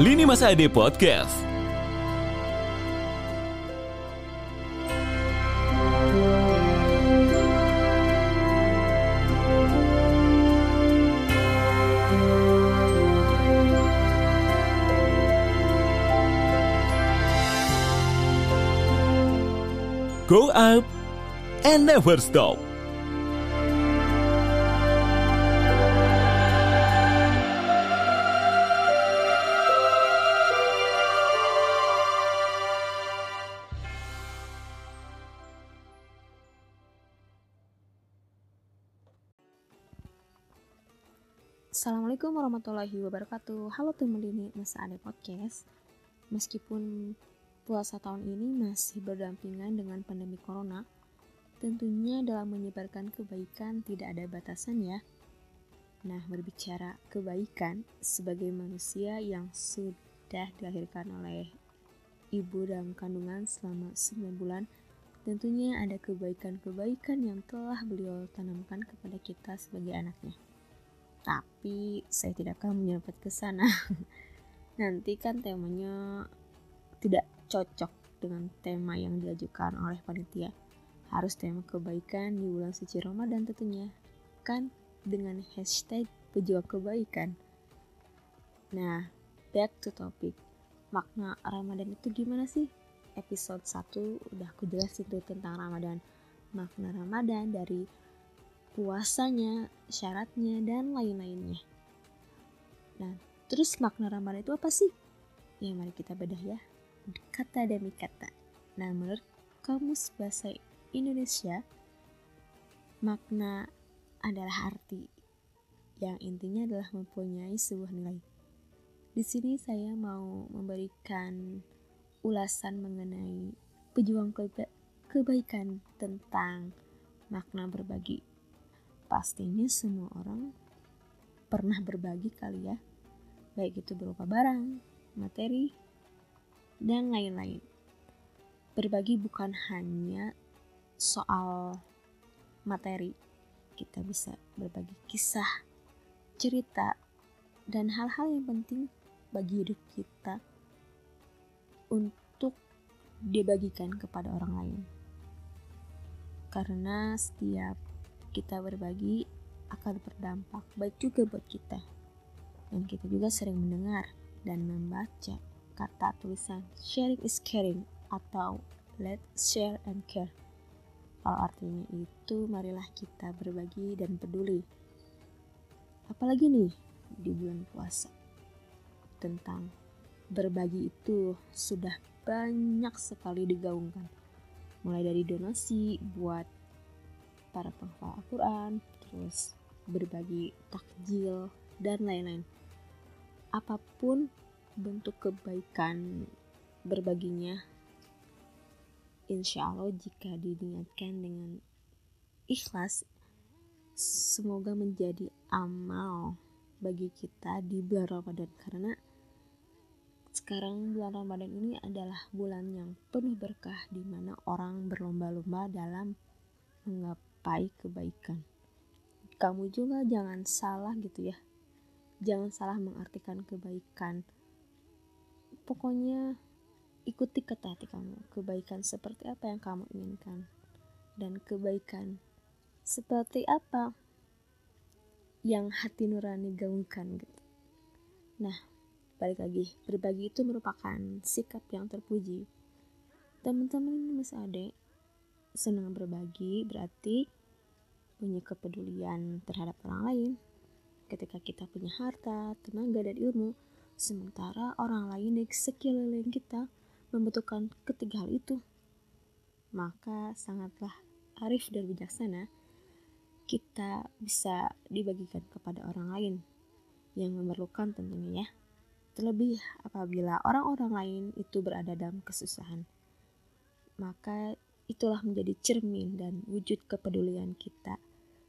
Lini Masa Ade Podcast. Go up and never stop. Assalamualaikum warahmatullahi wabarakatuh. Halo teman Lini Masa Ada Podcast. Meskipun puasa tahun ini masih berdampingan dengan pandemi corona Tentunya dalam menyebarkan kebaikan tidak ada batasan ya. Nah berbicara kebaikan sebagai manusia yang sudah dilahirkan oleh ibu dalam kandungan selama 9 bulan Tentunya ada kebaikan-kebaikan yang telah beliau tanamkan kepada kita sebagai anaknya tapi saya tidak akan menyerempet ke sana. Nanti kan temanya tidak cocok dengan tema yang diajukan oleh panitia. Harus tema kebaikan di bulan suci Ramadan tentunya. Kan dengan hashtag pejuang kebaikan. Nah, back to topic. Makna Ramadan itu gimana sih? Episode 1 udah aku jelasin tuh tentang Ramadan. Makna Ramadan dari puasanya, syaratnya, dan lain-lainnya. Nah, terus makna Ramadan itu apa sih? Ya, mari kita bedah ya. Kata demi kata. Nah, menurut Kamus Bahasa Indonesia, makna adalah arti yang intinya adalah mempunyai sebuah nilai. Di sini saya mau memberikan ulasan mengenai pejuang keba kebaikan tentang makna berbagi pastinya semua orang pernah berbagi kali ya, baik itu berupa barang, materi, dan lain-lain. Berbagi bukan hanya soal materi, kita bisa berbagi kisah, cerita, dan hal-hal yang penting bagi hidup kita untuk dibagikan kepada orang lain. Karena setiap kita berbagi akan berdampak baik juga buat kita. Dan kita juga sering mendengar dan membaca kata tulisan sharing is caring atau let's share and care. Kalau artinya itu marilah kita berbagi dan peduli. Apalagi nih di bulan puasa. Tentang berbagi itu sudah banyak sekali digaungkan. Mulai dari donasi buat para penghafal Al-Quran, terus berbagi takjil, dan lain-lain. Apa pun bentuk kebaikan berbaginya, insya Allah jika diniatkan dengan ikhlas, semoga menjadi amal bagi kita di bulan Ramadan karena sekarang bulan Ramadan ini adalah bulan yang penuh berkah di mana orang berlomba-lomba dalam menggapai kebaikan. Kamu juga jangan salah gitu ya. Jangan salah mengartikan kebaikan. Pokoknya ikuti kata hati kamu. Kebaikan seperti apa yang kamu inginkan. Dan kebaikan seperti apa yang hati nurani gaungkan gitu. Nah, balik lagi, berbagi itu merupakan sikap yang terpuji. Teman-teman ini Mas Ade senang berbagi berarti punya kepedulian terhadap orang lain. Ketika kita punya harta, tenaga, dan ilmu, sementara orang lain di sekeliling kita membutuhkan ketiga hal itu, maka sangatlah arif dan bijaksana kita bisa dibagikan kepada orang lain yang memerlukan tentunya ya. Terlebih apabila orang-orang lain itu berada dalam kesusahan. Maka itulah menjadi cermin dan wujud kepedulian kita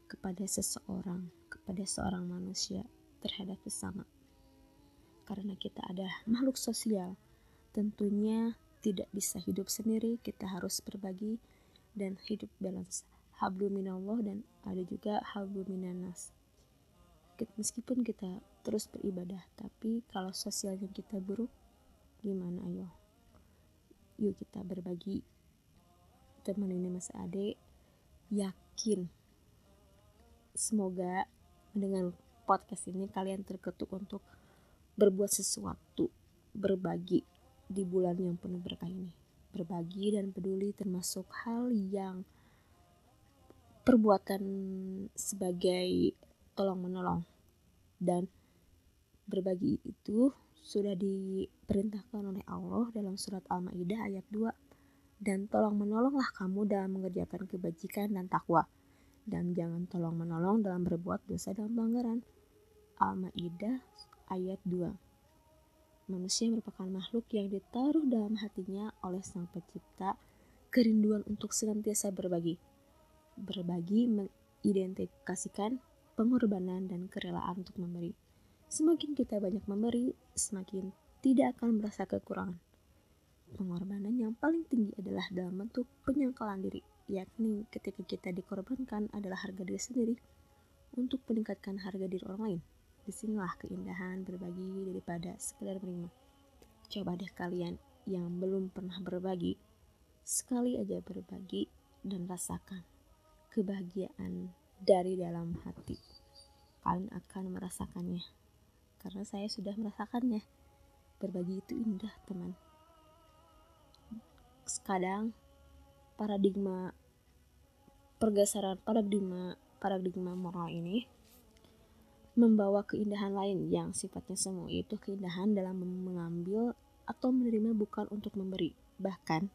kepada seseorang, kepada seorang manusia terhadap sesama. Karena kita adalah makhluk sosial, tentunya tidak bisa hidup sendiri, kita harus berbagi dan hidup dalam hablu minallah dan ada juga hablu minanas. meskipun kita terus beribadah tapi kalau sosialnya kita buruk gimana ayo yuk kita berbagi teman ini mas ade yakin semoga dengan podcast ini kalian terketuk untuk berbuat sesuatu berbagi di bulan yang penuh berkah ini. Berbagi dan peduli termasuk hal yang perbuatan sebagai tolong menolong dan berbagi itu sudah diperintahkan oleh Allah dalam surat Al-Maidah ayat 2 dan tolong menolonglah kamu dalam mengerjakan kebajikan dan takwa dan jangan tolong menolong dalam berbuat dosa dan pelanggaran Al-Maidah ayat 2 Manusia merupakan makhluk yang ditaruh dalam hatinya oleh Sang Pencipta kerinduan untuk senantiasa berbagi. Berbagi mengidentifikasikan pengorbanan dan kerelaan untuk memberi. Semakin kita banyak memberi, semakin tidak akan merasa kekurangan. Pengorbanan yang paling tinggi adalah dalam bentuk penyangkalan diri, yakni ketika kita dikorbankan adalah harga diri sendiri untuk meningkatkan harga diri orang lain. Di sinilah keindahan berbagi daripada sekedar menerima. Coba deh kalian yang belum pernah berbagi, sekali aja berbagi dan rasakan kebahagiaan dari dalam hati. Kalian akan merasakannya. Karena saya sudah merasakannya. Berbagi itu indah, teman. Kadang paradigma pergeseran paradigma paradigma moral ini membawa keindahan lain yang sifatnya semu yaitu keindahan dalam mengambil atau menerima bukan untuk memberi. Bahkan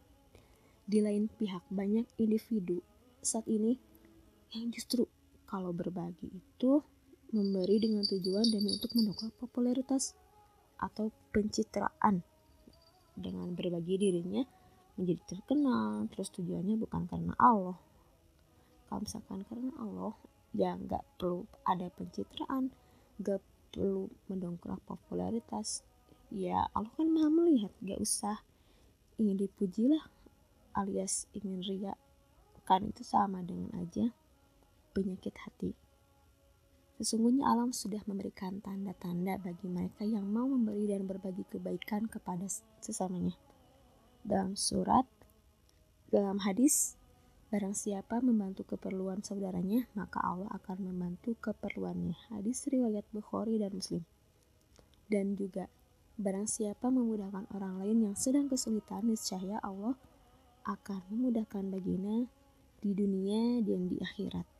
di lain pihak banyak individu saat ini yang justru kalau berbagi itu memberi dengan tujuan demi untuk mendongkrak popularitas atau pencitraan dengan berbagi dirinya menjadi terkenal. Terus tujuannya bukan karena Allah. Kalau misalkan karena Allah ya nggak perlu ada pencitraan nggak perlu mendongkrak popularitas. Ya Allah kan maha melihat. Gak usah ingin dipuji lah alias ingin ria kan itu sama dengan aja penyakit hati. Sesungguhnya alam sudah memberikan tanda-tanda bagi mereka yang mau memberi dan berbagi kebaikan kepada sesamanya. Dalam surat, dalam hadis, barang siapa membantu keperluan saudaranya, maka Allah akan membantu keperluannya. Hadis riwayat Bukhari dan Muslim. Dan juga, barang siapa memudahkan orang lain yang sedang kesulitan, niscaya Allah akan memudahkan baginya di dunia dan di akhirat.